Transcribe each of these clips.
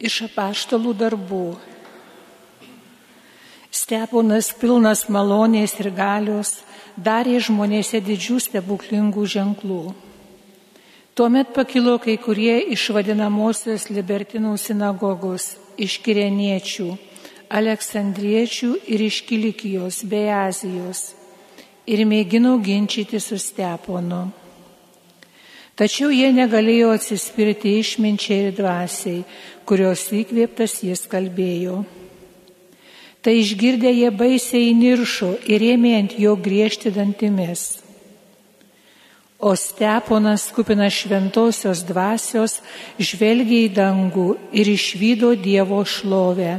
Iš apaštalų darbų. Steponas pilnas malonės ir galios darė žmonėse didžių stebuklingų ženklų. Tuomet pakilo kai kurie iš vadinamosios libertinų sinagogos, iš kireniečių, aleksandriečių ir iš Kilikijos bei Azijos ir mėgino ginčyti su Steponu. Tačiau jie negalėjo atsispirti išminčiai ir dvasiai, kurios įkvėptas jis kalbėjo. Tai išgirdę jie baisiai niršo ir ėmė ant jo griežti dantimis. O Steponas, kupinas šventosios dvasios, žvelgė į dangų ir išvydo Dievo šlovę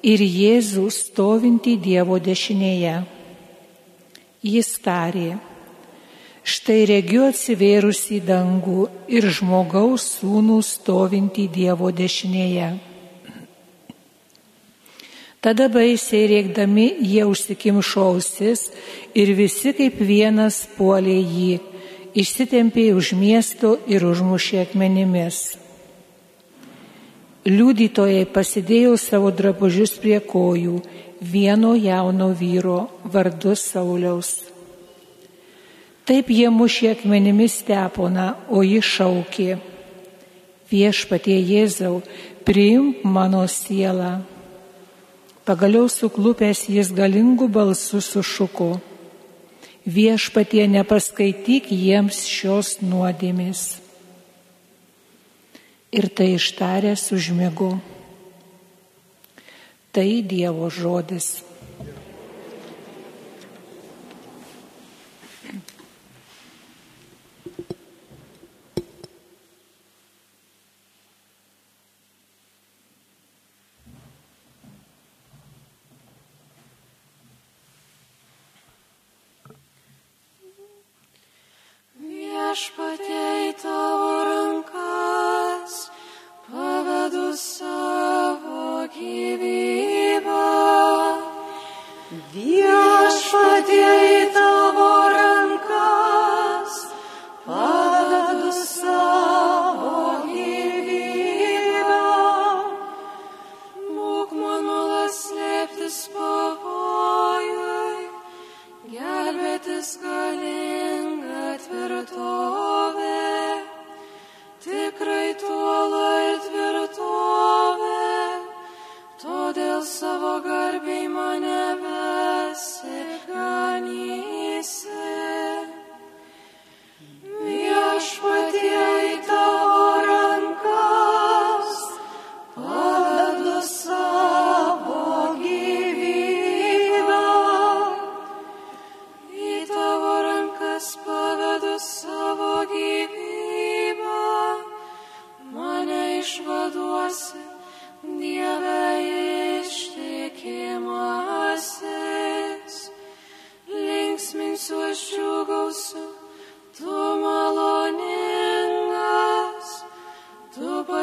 ir Jėzų stovintį Dievo dešinėje. Jis tarė, Štai regiu atsivėrus į dangų ir žmogaus sūnų stovintį Dievo dešinėje. Tada baisiai rėkdami jie užsikimšo ausis ir visi kaip vienas puolė jį, išsitempė už miesto ir užmušė akmenimis. Liudytojai pasidėjo savo drabužius prie kojų vieno jauno vyro vardu Sauliaus. Taip jie mušė akmenimis steponą, o ji šaukė, viešpatie Jėzau, priimk mano sielą. Pagaliau suklupęs jis galingų balsų sušuko, viešpatie nepaskaityk jiems šios nuodėmis. Ir tai ištaręs užmigo. Tai Dievo žodis.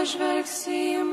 Tu pažvelgsi į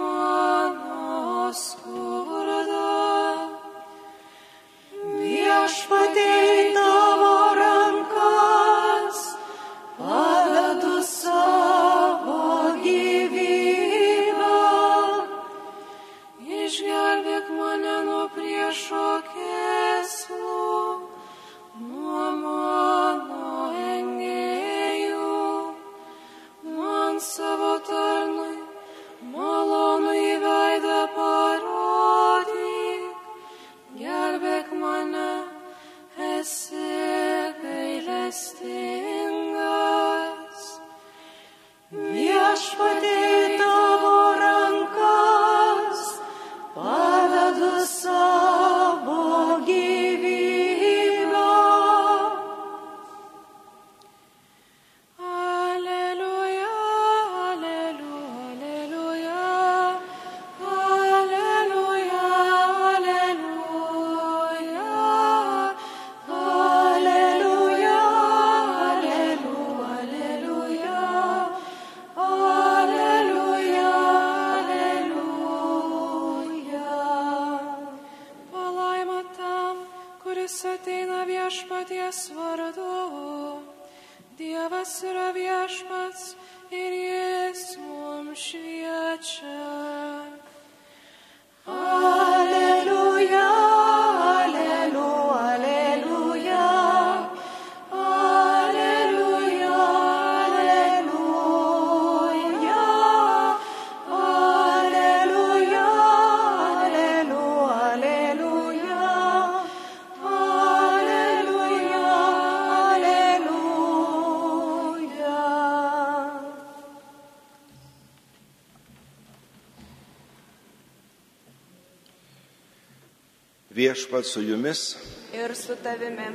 Viešpat su jumis. ir su tavimi.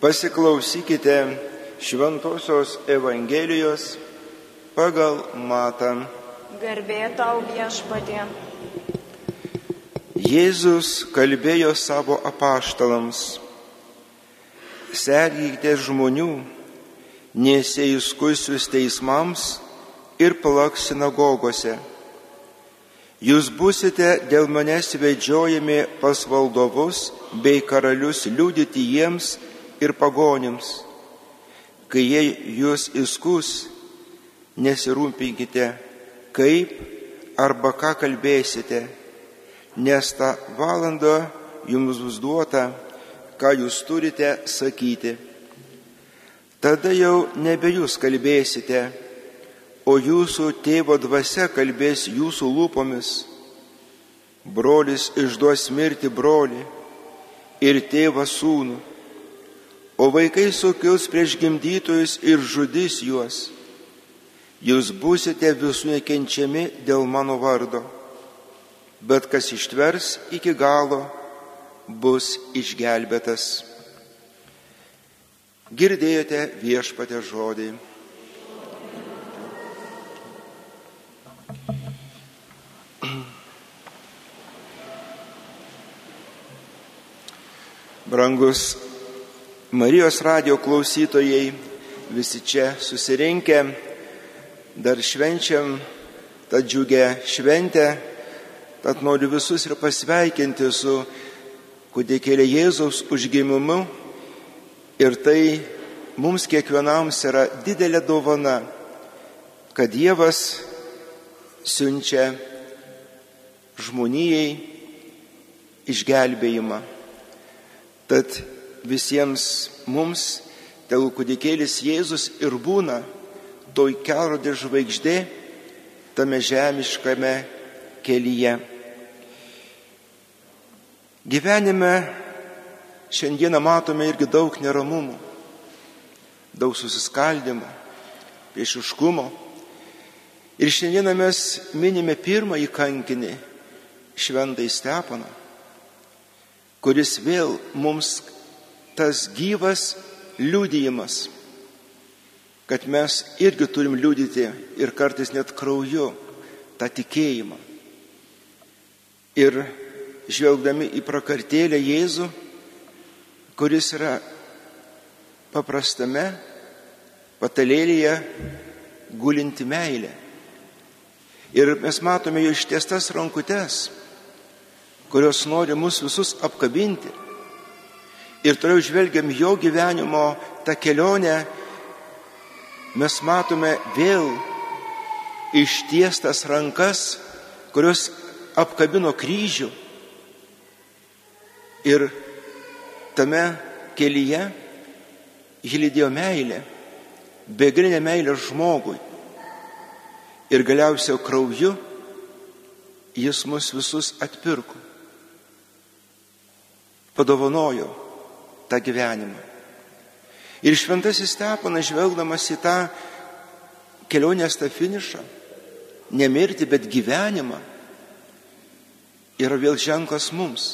Pasiklausykite Šventojios Evangelijos pagal Matą. Garbė tau viešpatie. Jėzus kalbėjo savo apaštalams. Sergykite žmonių, nesėjuskusius teismams ir plak sinagogose. Jūs busite dėl manęs vedžiojami pas valdovus bei karalius liudyti jiems ir pagonims. Kai jie jūs įskus, nesirūpinkite, kaip arba ką kalbėsite, nes tą valandą jums bus duota, ką jūs turite sakyti. Tada jau nebe jūs kalbėsite, o jūsų tėvo dvasia kalbės jūsų lūpomis. Brolis išduos mirti brolį ir tėvą sūnų, o vaikai sukils prieš gimdytojus ir žudys juos. Jūs būsite visų nekenčiami dėl mano vardo, bet kas ištvers iki galo, bus išgelbėtas. Girdėjote viešpatę žodį. Brangus Marijos radio klausytojai, visi čia susirinkę, dar švenčiam tą džiugę šventę, tad noriu visus ir pasveikinti su kūdikėlė Jėzaus užgimimu ir tai mums kiekvienam yra didelė dovana, kad Dievas siunčia žmonijai išgelbėjimą. Tad visiems mums, tegu kūdikėlis Jėzus ir būna toj kelrodė žvaigždė tame žemiškame kelyje. Gyvenime šiandieną matome irgi daug neramumų, daug susiskaldimo, priešiškumo. Ir šiandieną mes minime pirmąjį kankinį, šventąjį Stepaną, kuris vėl mums tas gyvas liūdėjimas, kad mes irgi turim liūdyti ir kartais net krauju tą tikėjimą. Ir žvelgdami į prakartėlę Jėzų, kuris yra paprastame patalėlėje gulinti meilė. Ir mes matome jo ištiestas rankutes, kurios nori mus visus apkabinti. Ir toliau žvelgiam jo gyvenimo tą kelionę, mes matome vėl ištiestas rankas, kurios apkabino kryžių. Ir tame kelyje jį lydėjo meilė, begalinė meilė žmogui. Ir galiausiai krauju jis mus visus atpirko. Padovanojo tą gyvenimą. Ir šventasis Stepanas, žvelgdamas į tą kelionės tą finišą, nemirti, bet gyvenimą, yra vėl ženklas mums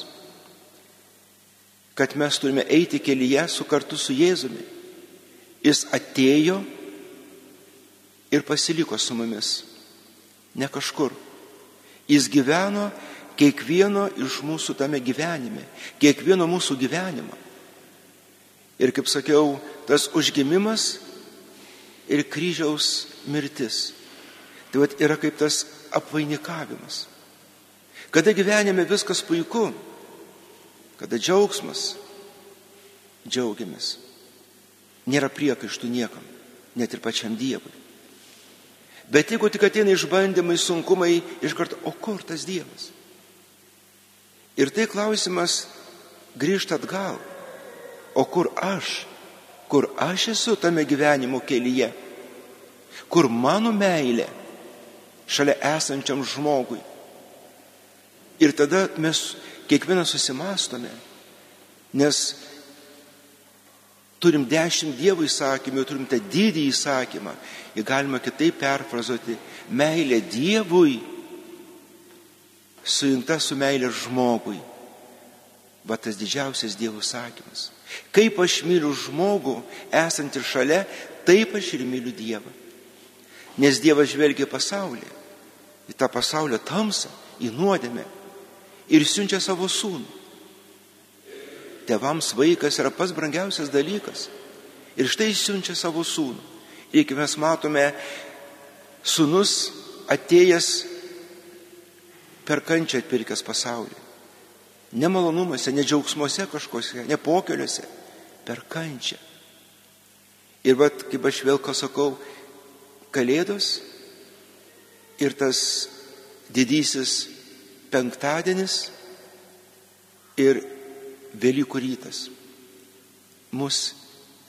kad mes turime eiti kelyje su kartu su Jėzumi. Jis atėjo ir pasiliko su mumis. Ne kažkur. Jis gyveno kiekvieno iš mūsų tame gyvenime, kiekvieno mūsų gyvenimą. Ir kaip sakiau, tas užgimimas ir kryžiaus mirtis. Tai vat yra kaip tas apvainikavimas. Kada gyvenime viskas puiku, kada džiaugsmas, džiaugiamės. Nėra priekaištų niekam, net ir pačiam Dievui. Bet jeigu tik ateina išbandymai, sunkumai, iš karto, o kur tas Dievas? Ir tai klausimas grįžta atgal. O kur aš? Kur aš esu tame gyvenimo kelyje? Kur mano meilė šalia esančiam žmogui? Ir tada mes kiekvienas susimastome, nes turim dešimt Dievo įsakymų, turim tą didį įsakymą. Ir galima kitaip perfrazuoti. Meilė Dievui sujungta su meilė žmogui. Va tas didžiausias Dievo sakymas. Kaip aš myliu žmogų esantį šalia, taip aš ir myliu Dievą. Nes Dievas žvelgia pasaulį, į tą pasaulio tamsą, į nuodėmę ir siunčia savo sūnų. Tevams vaikas yra pats brangiausias dalykas. Ir štai siunčia savo sūnų. Ir kai mes matome, sūnus atėjęs per kančią atpirkęs pasaulį. Nemalonumuose, ne džiaugsmuose kažkose, ne pokeliuose, per kančią. Ir vad, kaip aš vėl ką sakau, Kalėdos ir tas didysis penktadienis ir Velykų rytas mus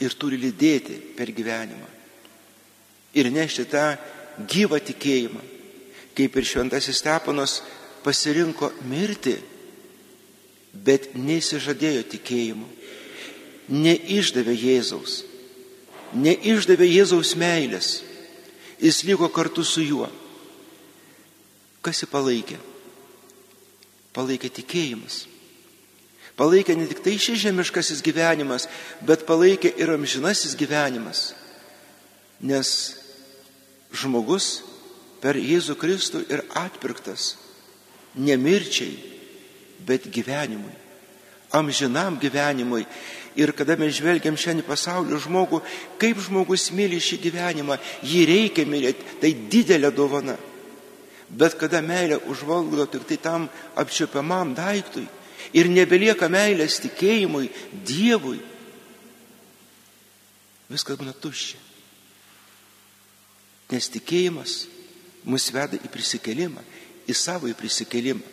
ir turi lydėti per gyvenimą ir nešti tą gyvą tikėjimą, kaip ir šventasis Stepanas pasirinko mirti, bet neįsižadėjo tikėjimu, neišdavė Jėzaus, neišdavė Jėzaus meilės, jis liko kartu su juo. Kas jį palaikė? Palaikė tikėjimas. Palaikė ne tik tai šis žemiškasis gyvenimas, bet palaikė ir amžinasis gyvenimas. Nes žmogus per Jėzų Kristų ir atpirktas ne mirčiai, bet gyvenimui, amžinam gyvenimui. Ir kada mes žvelgiam šiandien pasaulio žmogų, kaip žmogus myli šį gyvenimą, jį reikia mylėti, tai didelė dovana. Bet kada meilė užvaldo tik tai tam apčiopiamam daiktui ir nebelieka meilės tikėjimui, Dievui, viskas būna tuščia. Nes tikėjimas mus veda į prisikelimą, į savo į prisikelimą.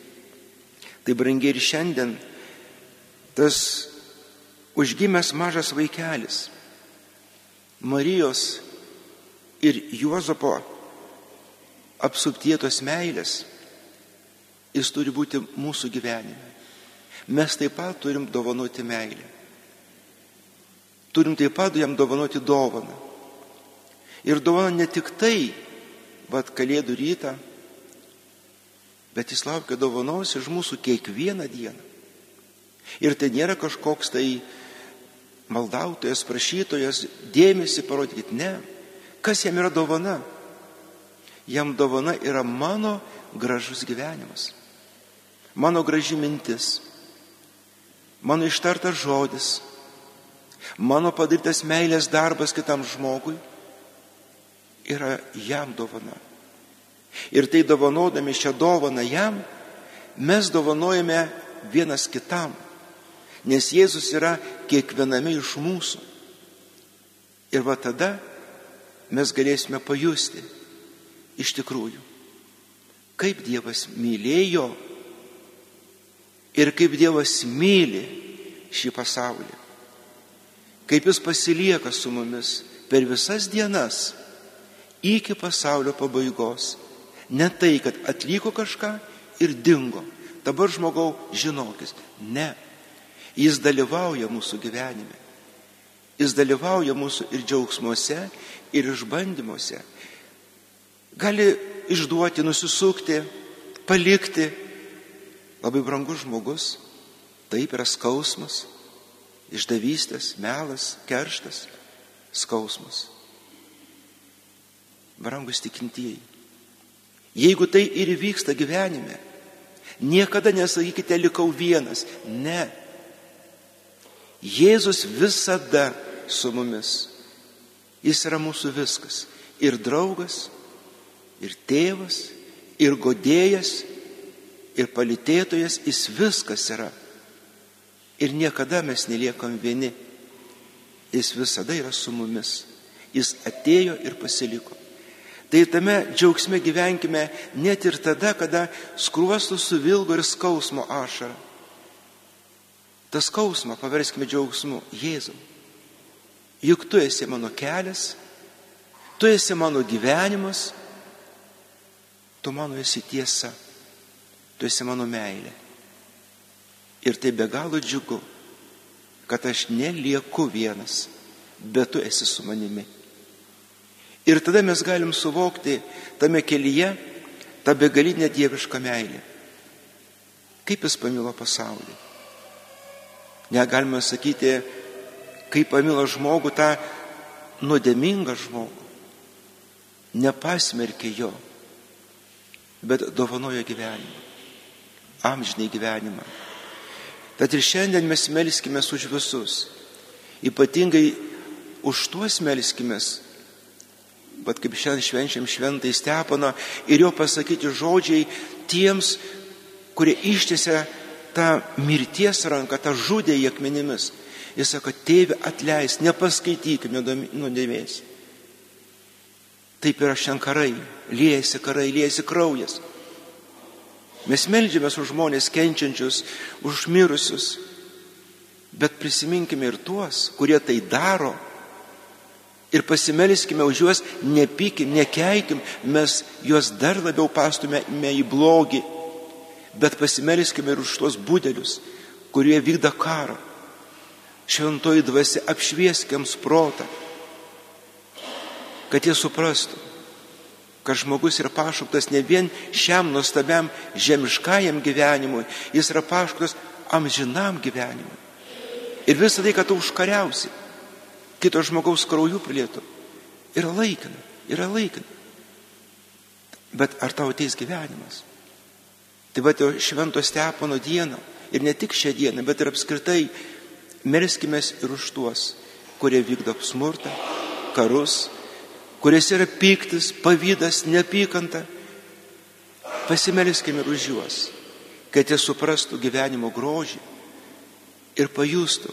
Tai brangiai ir šiandien tas užgimęs mažas vaikelis, Marijos ir Juozapo apsuptietos meilės, jis turi būti mūsų gyvenime. Mes taip pat turim dovanoti meilę. Turim taip pat jam dovanoti dovaną. Ir dovana ne tik tai, vad kalėdų rytą, bet jis laukia dovanos iš mūsų kiekvieną dieną. Ir tai nėra kažkoks tai maldautojas, prašytojas, dėmesį parodykit, ne. Kas jam yra dovana? Jam dovana yra mano gražus gyvenimas, mano graži mintis, mano ištartas žodis, mano padarytas meilės darbas kitam žmogui yra jam dovana. Ir tai dovanodami šią dovaną jam, mes dovanojame vienas kitam, nes Jėzus yra kiekviename iš mūsų. Ir va tada mes galėsime pajusti iš tikrųjų, kaip Dievas mylėjo ir kaip Dievas myli šį pasaulį, kaip Jis pasilieka su mumis per visas dienas iki pasaulio pabaigos. Ne tai, kad atliko kažką ir dingo. Dabar žmogau žinokis. Ne. Jis dalyvauja mūsų gyvenime. Jis dalyvauja mūsų ir džiaugsmuose, ir išbandymuose. Gali išduoti, nusisukti, palikti. Labai brangus žmogus. Taip yra skausmas, išdavystės, melas, kerštas, skausmas brangus tikintieji. Jeigu tai ir vyksta gyvenime, niekada nesakykite likau vienas. Ne. Jėzus visada su mumis. Jis yra mūsų viskas. Ir draugas, ir tėvas, ir godėjas, ir palitėtojas, jis viskas yra. Ir niekada mes neliekam vieni. Jis visada yra su mumis. Jis atėjo ir pasiliko. Tai tame džiaugsme gyvenkime net ir tada, kada skruostų suvilgo ir skausmo ašara. Tas skausmą paverskime džiaugsmu Jėzau. Juk tu esi mano kelias, tu esi mano gyvenimas, tu mano esi tiesa, tu esi mano meilė. Ir tai be galo džiugu, kad aš nelieku vienas, bet tu esi su manimi. Ir tada mes galim suvokti tame kelyje tą begalinę dievišką meilę. Kaip jis pamilo pasaulį. Negalime sakyti, kaip pamilo žmogų tą nuodėmingą žmogų. Nepasmerkė jo, bet dovanojo gyvenimą. Amžinai gyvenimą. Tad ir šiandien mes melskime už visus. Ypatingai už tuos melskime, bet kaip šiandien švenčiam šventai Stepaną ir jo pasakyti žodžiai tiems, kurie ištėse tą mirties ranką, tą žudė į akmenimis. Jis sako, tėvi atleis, nepaskaitykime nuodėmės. Taip yra šiandien karai, liejasi karai, liejasi kraujas. Mes melžiamės už žmonės kenčiančius, už mirusius, bet prisiminkime ir tuos, kurie tai daro. Ir pasimeliskime už juos, nepykim, nekeikim, mes juos dar labiau pastume į blogį bet pasimeliskime ir už tuos būdelius, kurie vykda karą. Šventoji dvasia apšvieskiams protą, kad jie suprastų, kad žmogus yra pašauktas ne vien šiam nuostabiam žemiškajam gyvenimui, jis yra pašauktas amžinam gyvenimui. Ir visą tai, kad tu užkariausi, kito žmogaus kraujų prilietų, yra laikina, yra laikina. Bet ar tau ateis gyvenimas? Tai va, švento stepono dieną ir ne tik šią dieną, bet ir apskritai melskime ir už tuos, kurie vykdo smurtą, karus, kuriuose yra piktis, pavydas, neapykanta. Pasimelskime ir už juos, kad jie suprastų gyvenimo grožį ir pajustų,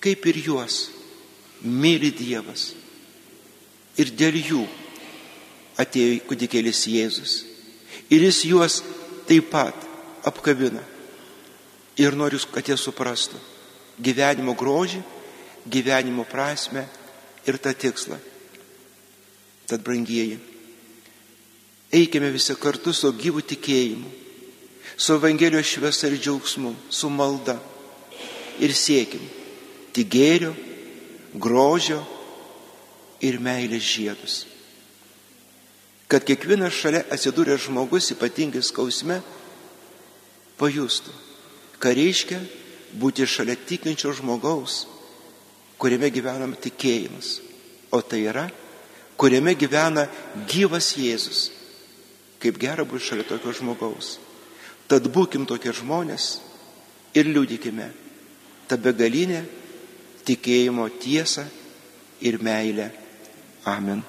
kaip ir juos myli Dievas. Ir dėl jų atėjo kudikėlis Jėzus. Ir jis juos taip pat apkabina. Ir noriu, kad jie suprastų gyvenimo grožį, gyvenimo prasme ir tą tikslą. Tad, brangieji, eikime visi kartu su gyvų tikėjimu, su Evangelijos šviesa ir džiaugsmu, su malda ir siekim tik gėrio, grožio ir meilės žiedus kad kiekvienas šalia atsidūręs žmogus, ypatingai skausme, pajustų, ką reiškia būti šalia tikinčio žmogaus, kuriame gyvenam tikėjimas. O tai yra, kuriame gyvena gyvas Jėzus. Kaip gera būti šalia tokio žmogaus. Tad būkim tokie žmonės ir liūdikime tą begalinę tikėjimo tiesą ir meilę. Amen.